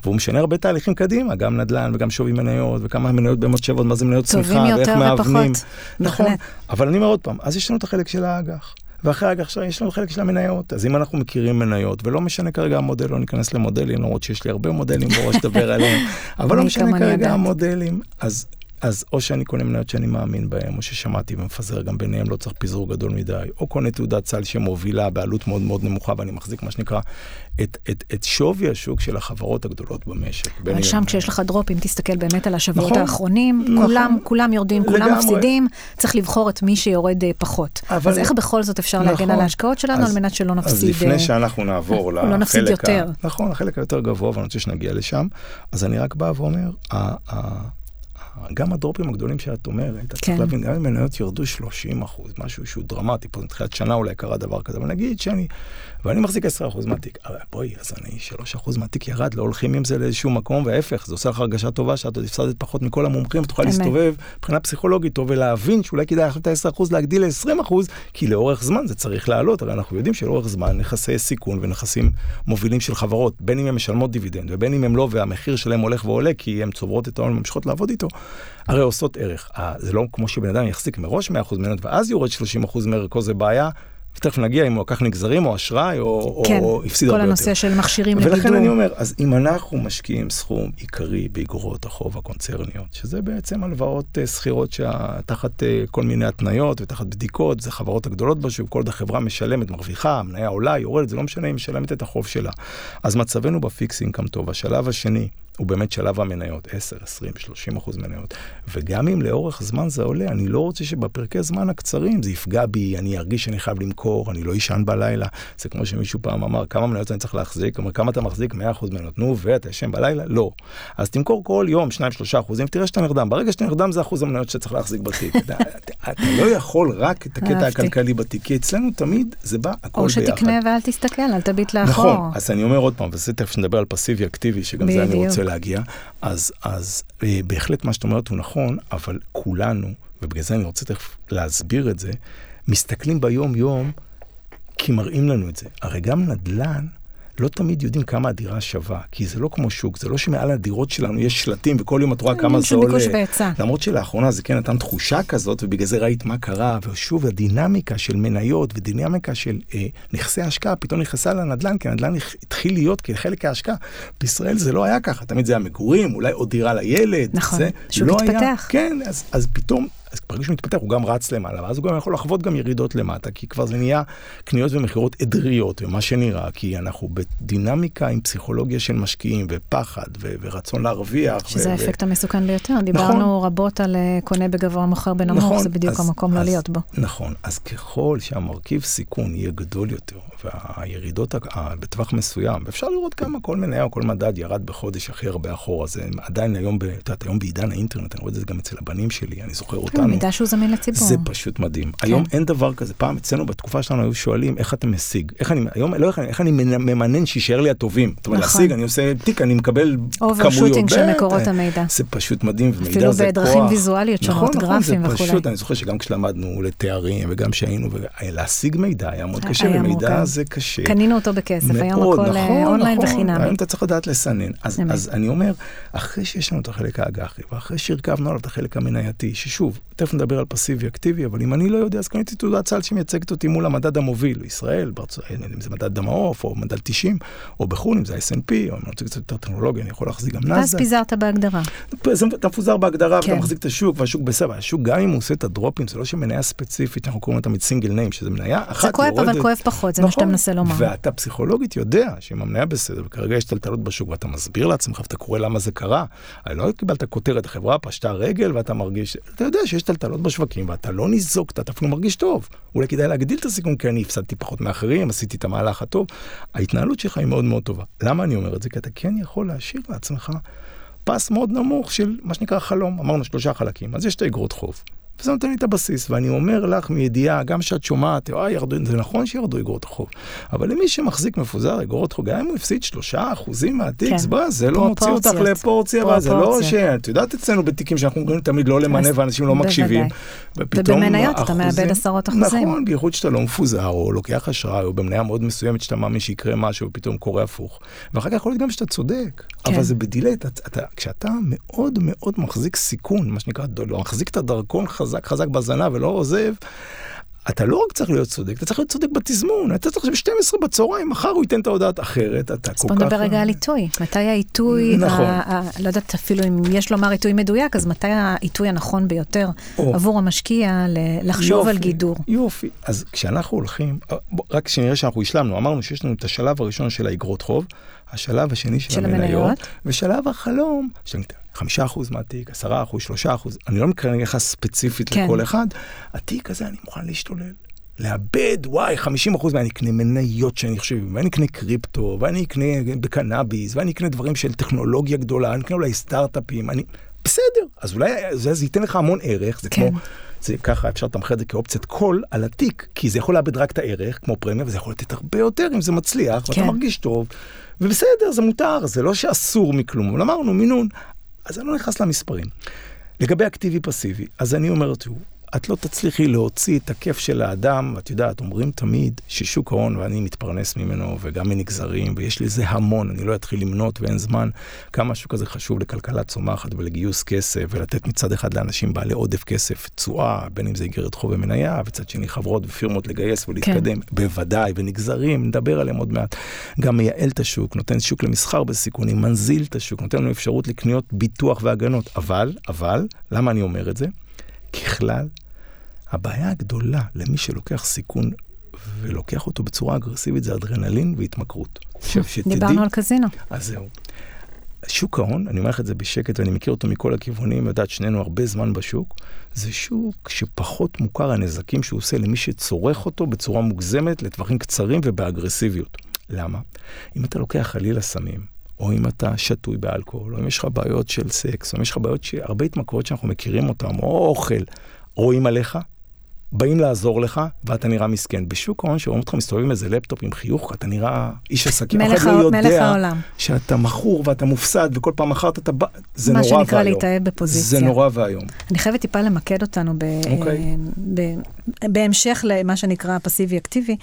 והוא משנה הרבה תהליכים קדימה, גם נדל"ן וגם שווי מניות, וכמה מניות באמת שוות, מה זה מניות טובים צמיחה, ואיך יותר מאבנים. ופחות. נכון. אבל אני אומר עוד פעם, אז יש לנו את החלק של האג"ח. ואחרי האג"ח עכשיו יש לנו חלק של המניות. אז אם אנחנו מכירים מניות, ולא משנה כרגע המודל, לא ניכנס למודלים, למרות שיש לי הרבה מודלים בראש לדבר עליהם, אבל לא משנה כרגע יודעת. המודלים, אז... אז או שאני קונה מניות שאני מאמין בהן, או ששמעתי ומפזר גם ביניהם, לא צריך פיזור גדול מדי, או קונה תעודת סל שמובילה בעלות מאוד מאוד נמוכה, ואני מחזיק מה שנקרא את, את, את שווי השוק של החברות הגדולות במשק. אבל שם כשיש לך דרופ, אם תסתכל באמת על השבועות נכון, האחרונים, נכון. כולם, כולם יורדים, כולם לגמרי. מפסידים, צריך לבחור את מי שיורד אה, פחות. אבל- אז איך בכל זאת אפשר להגן נכון. על ההשקעות שלנו אז- על מנת שלא אז נפסיד? לפני אה, שאנחנו נעבור לא נפסיד לחלק ה... יותר. נכון, החלק היותר גבוה, ואני רוצה שנגיע לשם, אז אני רק בא ואומר, ה- ה- ה- גם הדרופים הגדולים שאת אומרת, אתה כן. צריך להבין, גם אם מניות ירדו 30 אחוז, משהו שהוא דרמטי, פה מתחילת שנה אולי קרה דבר כזה, אבל נגיד שאני, ואני מחזיק 10 אחוז מהתיק, אבל בואי, אז אני 3 אחוז מהתיק ירד, לא הולכים עם זה לאיזשהו מקום, וההפך, זה עושה לך הרגשה טובה שאת עוד הפסדת פחות מכל המומחים, ותוכל. להסתובב מבחינה פסיכולוגית טוב ולהבין שאולי כדאי עכשיו את ה-10 אחוז להגדיל ל-20 אחוז, כי לאורך זמן זה צריך לעלות, הרי אנחנו יודעים שלאורך זמן נכסי סיכון ונכסים מובילים של חברות, בין אם הן משלמות דיבידנד ובין אם הן לא, והמחיר שלהם הולך ועולה כי הן צוברות את ההון וממשיכות לעבוד איתו, הרי עושות ערך. זה לא כמו שבן אדם יחזיק מראש 100% מניות ואז יורד 30% מערכו זה בעיה, ותכף נגיע אם הוא לקח נגזרים או אשראי או, כן, או הפסיד כל הרבה יותר. הנושא של מכשירים ולכן לגידור. אני אומר, אז אם אנחנו משקיעים סכום עיקרי באגרות החוב הקונצרניות, שזה בעצם הלוואות אה, שכירות שתחת אה, כל מיני התניות ותחת בדיקות, זה חברות הגדולות בשוק, כל עוד החברה משלמת, מרוויחה, המניה עולה, יורדת, זה לא משנה אם היא משלמת את החוב שלה. אז מצבנו בפיקס אינקאם טוב. השלב השני הוא באמת שלב המניות, 10, 20, 30 אחוז מניות. וגם אם לאורך זמן זה עולה, אני לא רוצה שבפרקי זמן הקצרים זה יפגע בי, אני ארגיש שאני חייב למכור, אני לא אשן בלילה. זה כמו שמישהו פעם אמר, כמה מניות אני צריך להחזיק? אומר, כמה אתה מחזיק? 100 אחוז מניות. נו, ואתה ישן בלילה? לא. אז תמכור כל יום 2-3 אחוזים, תראה שאתה נרדם. ברגע שאתה נרדם זה אחוז המניות שאתה צריך להחזיק בתיק. אתה, אתה, לא יכול רק את הקטע. הכלכלי בתיק, כי אצלנו תמיד זה בא הכל או ביחד. שתקנה ואל תסתכל, אל תביט לאחור. נכון, אז אני אומר עוד פעם, וזה תכף נדבר על פסיבי אקטיבי, שגם זה אני בדיוק. רוצה להגיע, אז, אז אה, בהחלט מה שאת אומרת הוא נכון, אבל כולנו, ובגלל זה אני רוצה תכף להסביר את זה, מסתכלים ביום-יום כי מראים לנו את זה. הרי גם נדל"ן, לא תמיד יודעים כמה הדירה שווה, כי זה לא כמו שוק, זה לא שמעל הדירות שלנו יש שלטים וכל יום את רואה כמה עניין זה עולה. למרות שלאחרונה זה כן נתן תחושה כזאת, ובגלל זה ראית מה קרה, ושוב הדינמיקה של מניות ודינמיקה של אה, נכסי השקעה פתאום נכנסה לנדל"ן, כי הנדל"ן התחיל להיות כחלק ההשקעה. בישראל זה לא היה ככה, תמיד זה היה מגורים, אולי עוד דירה לילד. נכון, זה שוק לא התפתח. היה, כן, אז, אז פתאום, אז ברגע שהוא מתפתח הוא גם רץ למעלה, ואז הוא גם יכול לחוות גם ירידות למטה, כי כבר זה נהיה קניות ומכירות עדריות, ומה שנראה, כי אנחנו בדינמיקה עם פסיכולוגיה של משקיעים, ופחד, ו- ורצון להרוויח. שזה האפקט המסוכן ביותר. דיברנו רבות על אה, קונה בגבוה, מוכר בנמוך, נכון, זה בדיוק אז- המקום לא אז- להיות בו. נכון, אז ככל שהמרכיב סיכון יהיה גדול יותר, והירידות בטווח מסוים, ואפשר לראות כמה כל מניה או כל מדד ירד בחודש הכי הרבה אחורה, זה עדיין היום, את יודעת, היום בעידן האינטרנט, אני רואה את זה גם אצל הבנים שלי, אני זוכר אותנו. מידע שהוא זמין לציבור. זה פשוט מדהים. כן. היום אין דבר כזה. פעם אצלנו בתקופה שלנו היו שואלים איך אתה משיג. איך אני, היום לא איך אני, איך אני מסנן שישאר לי הטובים. זאת אומרת, נכון. להשיג, אני עושה תיק, אני מקבל כמויות. overshooting של. מקורות המידע. זה פשוט מדהים, ומידע אפילו זה כוח. בדרכים ויזואליות שונות, נכון, נכון, גרפים זה וכולי. פשוט, אני זוכר שגם כשלמדנו לתארים, וגם שהיינו, להשיג מידע היה מאוד קשה, היה ומידע. זה קשה. קנינו אותו בכסף, היום הכל אה, אונליין נכון. וחינמי. היום אתה צריך לדעת לסנן. אז, אמת. אז אני אומר, אחרי שיש לנו את החלק האג"חי, ואחרי שהרכבנו עליו את החלק המנייתי, ששוב, תכף נדבר על פסיבי אקטיבי, אבל אם אני לא יודע, אז קניתי תעודת סל שמייצגת אותי מול המדד המוביל, ישראל, בארצות, אם זה מדד המעוף, או מדד 90, או בחו"ל, אם זה ה-S&P, או אם אני רוצה קצת יותר טכנולוגיה, אני יכול להחזיק גם ואז נאסדק. פיזרת בהגדרה. זה- אתה מפוזר בהגדרה, כן. ואתה מחזיק את השוק, והשוק בסדר. השוק, גם אם הוא עושה את הדרופים, זה לא שמניה ספציפית, אנחנו קוראים לה תמיד סינגל ניים, שזה מניה אחת זה כואב. אבל כואב פחות, זה מה שאתה נכון. מנסה לומר. ואתה פסיכולוגית יודע שאם המניה בסדר, וכרגע יש טלטלות בשוק, ואתה מסביר לעצמך, ואתה קורא למה זה קרה, הרי לא קיבלת כותרת, החברה פשטה רגל, ואתה מרגיש, אתה יודע שיש טלטלות בשווקים, ואתה לא ניזוק, אתה אפילו מרגיש טוב. אולי כדאי להגדיל את הסיכון, כי אני הפסדתי פחות מאחרים, עשיתי את המהלך הטוב. ההתנהלות שלך היא מאוד מאוד טובה. למה אני אומר את זה? כי אתה כן יכול להשאיר לעצמך פס מאוד נמוך של מה שנקרא חלום. אמרנו שלושה חלקים, אז יש את האגרות חוב. וזה נותן לי את הבסיס, ואני אומר לך מידיעה, גם שאת שומעת, אה, ירדו, זה נכון שירדו אגרות החוב, אבל למי שמחזיק מפוזר אגרות חוב, גם אם הוא הפסיד שלושה אחוזים מהתיק, כן. זה לא מוציא אותך לפורציה, זה לא ש... את יודעת אצלנו בתיקים שאנחנו אומרים תמיד לא למנה ואנשים לא מקשיבים. ובמניות אתה מאבד עשרות אחוזים. נכון, בייחוד שאתה לא מפוזר, או לוקח אשראי, או במניה מאוד מסוימת שאתה מאמין שיקרה משהו, ופתאום קורה הפוך. ואחר כך יכול להיות גם שאתה צודק, כן. אבל זה בדיליי, כשאתה מאוד מאוד מחזיק סיכון, מה שנקרא, מחזיק את הדרכון חזק חזק בזנב ולא עוזב, אתה לא רק צריך להיות צודק, אתה צריך להיות צודק בתזמון. אתה צריך ב-12 בצהריים, מחר הוא ייתן את ההודעה אחרת, אתה כל כך... אז בוא נדבר רגע על עיתוי. מתי העיתוי, נכון. לא יודעת אפילו אם יש לומר עיתוי מדויק, אז מתי העיתוי הנכון ביותר עבור המשקיע לחשוב על גידור? יופי. אז כשאנחנו הולכים, אה, רק שנראה שאנחנו השלמנו, אמרנו שיש לנו את השלב הראשון של האגרות חוב, השלב השני של, של המניות, ושלב החלום, חמישה אחוז מהתיק, עשרה אחוז, שלושה אחוז, אני לא מקרן לך ספציפית כן. לכל אחד, התיק הזה אני מוכן להשתולל. לאבד, וואי, 50 אחוז, ואני אקנה מניות שאני חושב, ואני אקנה קריפטו, ואני אקנה בקנאביס, ואני אקנה דברים של טכנולוגיה גדולה, אני אקנה אולי סטארט-אפים, אני... בסדר, אז אולי זה, זה ייתן לך המון ערך, זה כן. כמו, זה ככה אפשר לתמחר את זה כאופציית קול על התיק, כי זה יכול לאבד רק את הערך, כמו פרמיה, וזה יכול לתת הרבה יותר אם זה מצליח, כן. ואתה מרגיש טוב, ובסדר, זה מותר, זה לא שאסור מכלום, אבל אמרנו, מינון, אז אני לא נכנס למספרים. לגבי אקטיבי פסיבי, אז אני אומר, תראו, את לא תצליחי להוציא את הכיף של האדם, את יודעת, אומרים תמיד ששוק ההון, ואני מתפרנס ממנו, וגם מנגזרים, ויש לי זה המון, אני לא אתחיל למנות ואין זמן, כמה השוק הזה חשוב לכלכלה צומחת ולגיוס כסף, ולתת מצד אחד לאנשים בעלי עודף כסף, תשואה, בין אם זה איגרת חוב ומניה, וצד שני חברות ופירמות לגייס ולהתקדם, כן. בוודאי, ונגזרים, נדבר עליהם עוד מעט. גם מייעל את השוק, נותן שוק למסחר בסיכונים, מנזיל את השוק, נותן לנו אפשרות לקניות ביטוח והגנות. אבל, אבל, למה אני אומר את זה? ככלל, הבעיה הגדולה למי שלוקח סיכון ולוקח אותו בצורה אגרסיבית זה אדרנלין והתמכרות. עכשיו שתדעי... דיברנו על קזינו. אז זהו. שוק ההון, אני אומר לך את זה בשקט ואני מכיר אותו מכל הכיוונים, יודעת שנינו הרבה זמן בשוק, זה שוק שפחות מוכר הנזקים שהוא עושה למי שצורך אותו בצורה מוגזמת לטווחים קצרים ובאגרסיביות. למה? אם אתה לוקח חלילה סמים, או אם אתה שתוי באלכוהול, או אם יש לך בעיות של סקס, או אם יש לך בעיות, הרבה התמכרויות שאנחנו מכירים אותן, או אוכל, רואים עליך, באים לעזור לך, ואתה נראה מסכן. בשוק ההון, שרואים אותך מסתובב עם איזה לפטופ עם חיוך, אתה נראה איש עסקים. מלך, לא יודע. שאתה מכור ואתה מופסד, וכל פעם מכרת אתה... זה נורא ואיום. מה שנקרא להתאהב בפוזיציה. זה נורא ואיום. אני חייבת טיפה למקד אותנו ב... okay. אוקיי. ב... בהמשך למה שנקרא פסיבי-אקטיבי.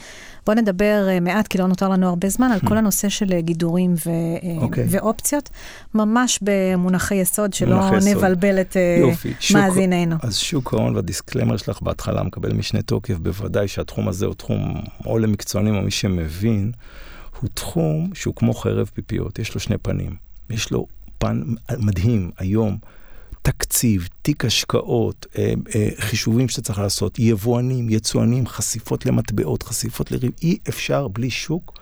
בוא נדבר אה, מעט, כי לא נותר לנו הרבה זמן, על hmm. כל הנושא של אה, גידורים ו... okay. אוקיי. ואופציות, ממש במונחי יסוד, שלא נבלבל את מאזיננו. אז שוק ההון והדיסקלמר שלך בהתחלה מקבל משנה תוקף, בוודאי שהתחום הזה הוא תחום, או למקצוענים או מי שמבין, הוא תחום שהוא כמו חרב פיפיות, יש לו שני פנים. יש לו פן מדהים היום, תקציב, תיק השקעות, אה, אה, חישובים שאתה צריך לעשות, יבואנים, יצואנים, חשיפות למטבעות, חשיפות לריב, אי אפשר בלי שוק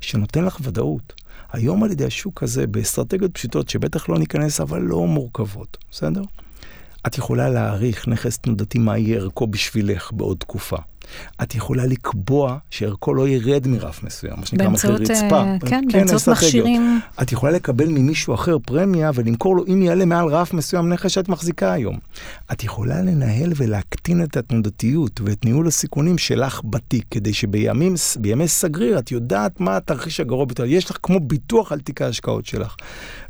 שנותן לך ודאות. היום על ידי השוק הזה, באסטרטגיות פשוטות, שבטח לא ניכנס, אבל לא מורכבות, בסדר? את יכולה להעריך נכס תנודתי מה יהיה ערכו בשבילך בעוד תקופה. את יכולה לקבוע שערכו לא ירד מרף מסוים, מה שנקרא מחיר רצפה. אה, כן, כן, באמצעות מכשירים. את יכולה לקבל ממישהו אחר פרמיה ולמכור לו, אם יעלה מעל רף מסוים נכס שאת מחזיקה היום. את יכולה לנהל ולהקטין את התנודתיות ואת ניהול הסיכונים שלך בתיק, כדי שבימים סגריר את יודעת מה התרחיש הגרוע ביותר. יש לך כמו ביטוח על תיק ההשקעות שלך.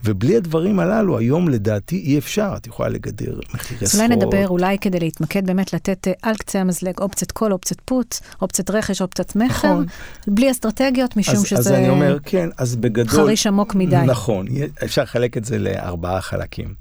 ובלי הדברים הללו, היום לדעתי אי אפשר. את יכולה לגדר מחירי סחורות. אולי נדבר, אולי כדי להתמקד באמת, לתת אה, על קצה המזלג אופציית כל, אופציית פוט, אופציית רכש, אופציית מכר, נכון. בלי אסטרטגיות, משום אז, שזה... אז אני אומר, כן, אז בגדול... חריש עמוק מדי. נכון, אפשר לחלק את זה לארבעה חלקים.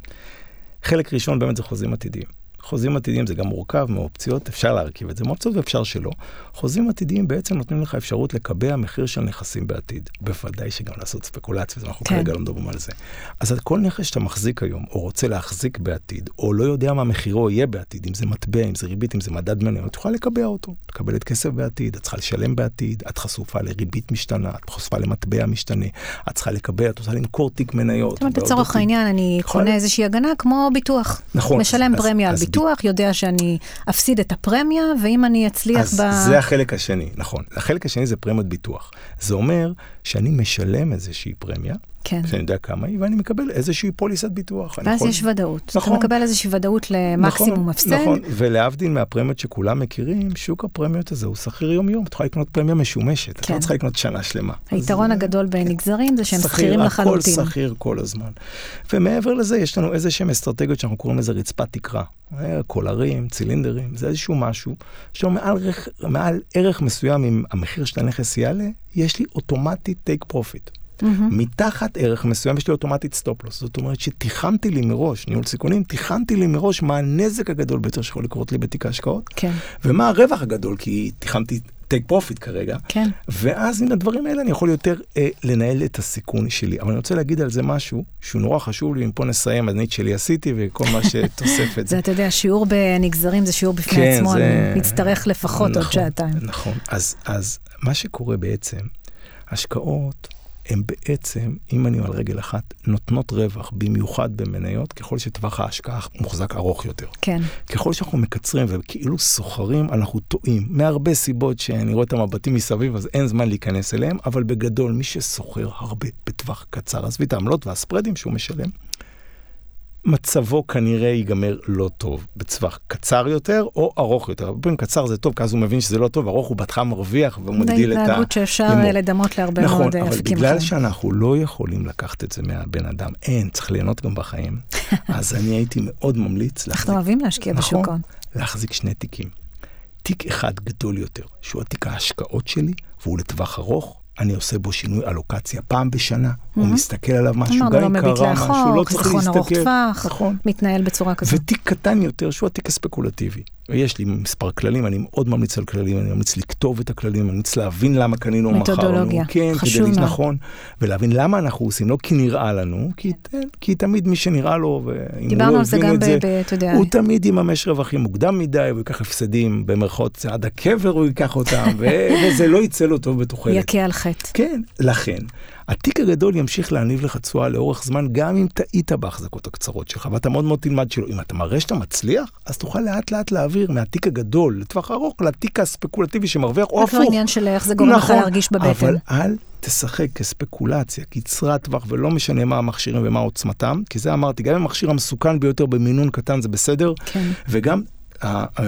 חלק ראשון באמת זה חוזים עתידיים. חוזים עתידיים זה גם מורכב מאופציות, אפשר להרכיב את זה מאופציות ואפשר שלא. חוזים עתידיים בעצם נותנים לך אפשרות לקבע מחיר של נכסים בעתיד. בוודאי שגם לעשות ספקולציה, אנחנו כן. כרגע לא מדברים על זה. אז כל נכס שאתה מחזיק היום, או רוצה להחזיק בעתיד, או לא יודע מה מחירו יהיה בעתיד, אם זה מטבע, אם זה ריבית, אם זה מדד מניות, תוכל לקבע אותו. תקבל את כסף בעתיד, את צריכה לשלם בעתיד, את חשופה לריבית משתנה, את חשופה למטבע משתנה, את צריכה לקבע, את רוצה למכור תיק מניות. זאת אומרת, לצורך העניין, אני קונה איזושהי הגנה כמו ביטוח. נכון. משלם פרמיה על ביטוח, יודע שאני אפסיד את הפרמיה, ואם אני אצליח אז ב... אז זה החלק השני, נכון. החלק השני זה פרמיות ביטוח. זה אומר שאני משלם איזושהי פרמיה, כן. שאני יודע כמה היא, ואני מקבל איזושהי פוליסת ביטוח. ואז יכול... יש ודאות. נכון. אתה מקבל איזושהי ודאות למקסימום נכון, הפסד. נכון, ולהבדיל מהפרמיות שכולם מכירים, שוק הפרמיות הזה הוא שכיר יום-יום. את יכולה לקנות פרמיה משומשת, את כן. לא צריכה לקנות שנה שלמה. היתרון אז, הגדול בנגזרים זה שהם סחיר, סחירים לחלוטין. הכל שכיר כל הזמן. ומעבר לזה, יש לנו איזה שהן אסטרטגיות שאנחנו קוראים לזה רצפת תקרה. אה, קולרים, צילינדרים, זה איזשהו משהו, שאומר מעל, ערך- מעל ערך מסוים, אם המחיר של הנכס יעלה, יש לי אוטומטית take profit. מהמם. מתחת ערך מסוים יש לי אוטומטית stop loss. זאת אומרת שתיחמתי לי מראש, ניהול סיכונים, תיחמתי לי מראש מה הנזק הגדול ביותר שיכול לקרות לי בתיק ההשקעות, כן, ומה הרווח הגדול, כי תיחמתי take profit כרגע. כן. ואז עם הדברים האלה אני יכול יותר אה, לנהל את הסיכון שלי. אבל אני רוצה להגיד על זה משהו שהוא נורא חשוב לי, אם פה נסיים, אז אני את שלי עשיתי וכל מה שתוסף את זה, זה. אתה יודע, שיעור בנגזרים זה שיעור בפני כן, עצמו, זה- אני נצטרך לפחות עוד נכון, שעתיים. נכון. אז, אז מה שקורה בעצם, השקעות הן בעצם, אם אני על רגל אחת, נותנות רווח, במיוחד במניות, ככל שטווח ההשקעה מוחזק ארוך יותר. כן, ככל שאנחנו מקצרים וכאילו סוחרים, אנחנו טועים. מהרבה סיבות שאני רואה את המבטים מסביב, אז אין זמן להיכנס אליהם, אבל בגדול, מי שסוחר הרבה בטווח קצר, עזבי את העמלות והספרדים שהוא משלם, מצבו כנראה ייגמר לא טוב, בטווח קצר יותר או ארוך יותר. הרבה פעמים קצר זה טוב, כי אז הוא מבין שזה לא טוב, ארוך הוא בהתחלה מרוויח והוא זה מגדיל את ה... התנהגות שאפשר לדמות להרבה נכון, מאוד אה, אבל אפיקים בגלל אחרים. שאנחנו לא יכולים לקחת את זה מהבן אדם, אין, צריך ליהנות גם בחיים, אז אני הייתי מאוד ממליץ להחזיק אנחנו אוהבים להשקיע נכון. בשוק ההון. להחזיק שני תיקים. תיק אחד גדול יותר, שהוא התיק ההשקעות שלי, והוא לטווח ארוך, אני עושה בו שינוי אלוקציה פעם בשנה, הוא מסתכל עליו משהו, גם לו אם מביט קרה משהו, לא צריך חיסכון ארוך להסתכל. טווח, נכון. מתנהל בצורה כזאת. ותיק קטן יותר, שהוא התיק הספקולטיבי. ויש לי מספר כללים, אני מאוד ממליץ על כללים, אני ממליץ לכתוב את הכללים, אני ממליץ להבין למה קנינו או מכרנו. מתודולוגיה, כן, חשוב כדי, מאוד. נכון, ולהבין למה אנחנו עושים, לא כי נראה לנו, כי, כי תמיד מי שנראה לו, ואם הוא לא הבין את זה, אתה יודע, הוא תמיד יממש רווחים מוקדם מדי, הוא ייקח הפסדים במרכאות עד הקבר, הוא ייקח אותם, וזה לא יצא לו טוב בתוחלת. יכה על חטא. כן, לכן, התיק הגדול ימשיך להניב לך תשואה לאורך זמן, גם אם טעית בהחזקות הקצרות שלך, ואתה מאוד מאוד תלמד שלא. אם אתה מראה שאתה מצליח, אז תוכל לאט לאט להעביר מהתיק הגדול לטווח ארוך לתיק הספקולטיבי שמרוויח, או רק הפוך. לא עניין של איך זה גורם לך נכון, להרגיש בבטן. אבל אל תשחק כספקולציה, קצרת טווח, ולא משנה מה המכשירים ומה עוצמתם, כי זה אמרתי, גם אם המכשיר המסוכן ביותר במינון קטן זה בסדר, כן. וגם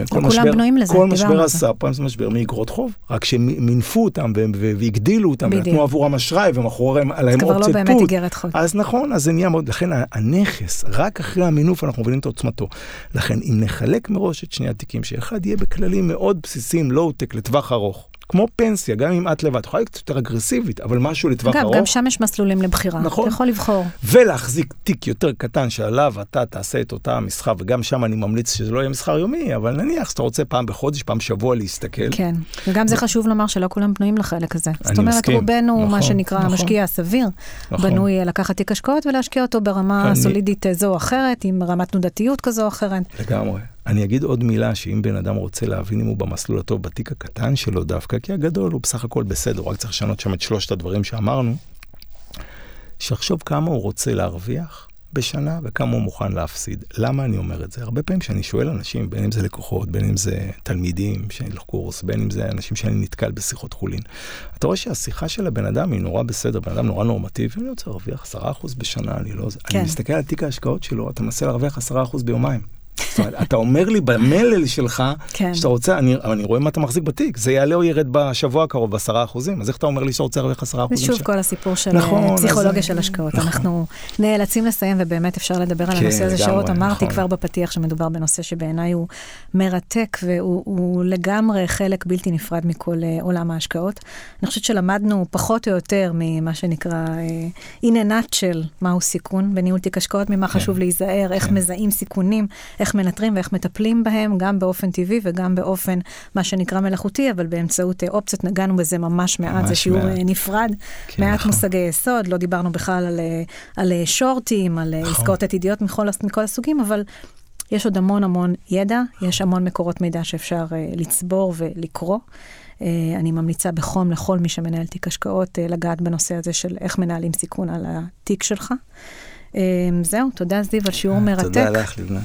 כל משבר, כל משבר על זה. זה משבר מאגרות חוב, רק שמינפו אותם והגדילו אותם. ונתנו עבורם אשראי ומכרו עליהם כבר לא אופציית באמת פוט. איגרת חוב. אז נכון, אז זה נהיה מאוד, לכן הנכס, רק אחרי המינוף אנחנו מבינים את עוצמתו. לכן אם נחלק מראש את שני התיקים, שאחד יהיה בכללים מאוד בסיסיים, לואו-טק לטווח ארוך, כמו פנסיה, גם אם את לבד, את יכולה להיות קצת יותר אגרסיבית, אבל משהו לטווח אגב, ארוך. גם שם יש מסלולים לבחירה. נכון. אתה יכול לבחור. ולהחזיק תיק יותר קטן שעליו אתה תעשה את אותה מסחר, וגם שם אני ממליץ שזה לא יהיה מסחר יומי, אבל נניח שאתה רוצה פעם בחודש, פעם בשבוע להסתכל. כן, וגם זה חשוב לומר שלא כולם בנויים לחלק הזה. זאת אומרת, מסכים. רובנו, מה נכון, שנקרא נכון. המשקיע הסביר, נכון. בנוי לקחת תיק השקעות ולהשקיע אותו ברמה אני- סולידית זו או אחרת, עם רמת תנודתיות כזו או אחרת. לגמרי. אני אגיד עוד מילה, שאם בן אדם רוצה להבין אם הוא במסלול הטוב בתיק הקטן שלו דווקא, כי הגדול הוא בסך הכל בסדר, רק צריך לשנות שם את שלושת הדברים שאמרנו, שיחשוב כמה הוא רוצה להרוויח בשנה וכמה הוא מוכן להפסיד. למה אני אומר את זה? הרבה פעמים כשאני שואל אנשים, בין אם זה לקוחות, בין אם זה תלמידים שאני הולך קורס, בין אם זה אנשים שאני נתקל בשיחות חולין, אתה רואה שהשיחה של הבן אדם היא נורא בסדר, בן אדם נורא נורמטיבי, אני רוצה להרוויח 10% בשנה, אני לא... כן. אני מסתכל על תיק ההשקעות שלו, אתה מנסה להרוויח 10% ביומיים. זאת אומרת, אתה אומר לי במלל שלך, כן. שאתה רוצה, אני, אני רואה מה אתה מחזיק בתיק, זה יעלה או ירד בשבוע הקרוב בעשרה אחוזים, אז איך אתה אומר לי שאתה רוצה להרוויח עשרה זה אחוזים? שוב ש- כל הסיפור של נכון, אה, אז- פסיכולוגיה של השקעות. נכון. אנחנו נאלצים לסיים, ובאמת אפשר לדבר על כן, הנושא הזה שעות. אמרתי נכון. כבר בפתיח שמדובר בנושא שבעיניי הוא מרתק, והוא הוא לגמרי חלק בלתי נפרד מכל אה, עולם ההשקעות. אני חושבת שלמדנו פחות או יותר ממה שנקרא אה, in a nutshell, מהו סיכון בניהול תיק השקעות, ממה חשוב להיזהר, איך כן. מזהים סיכונים, איך מנטרים ואיך מטפלים בהם, גם באופן טבעי וגם באופן, מה שנקרא מלאכותי, אבל באמצעות אה, אופציות, נגענו בזה ממש מעט, זה ממש שיעור מעט. אה, נפרד, כן, מעט נכון. מושגי יסוד, לא דיברנו בכלל על, אה, על שורטים, על נכון. עסקאות עתידיות מכל, מכל הסוגים, אבל יש עוד המון המון ידע, יש המון מקורות מידע שאפשר אה, לצבור ולקרוא. אה, אני ממליצה בחום לכל מי שמנהל תיק השקעות אה, לגעת בנושא הזה של איך מנהלים סיכון על התיק שלך. אה, זהו, תודה זיו על שיעור מרתק. תודה לך, לבנת.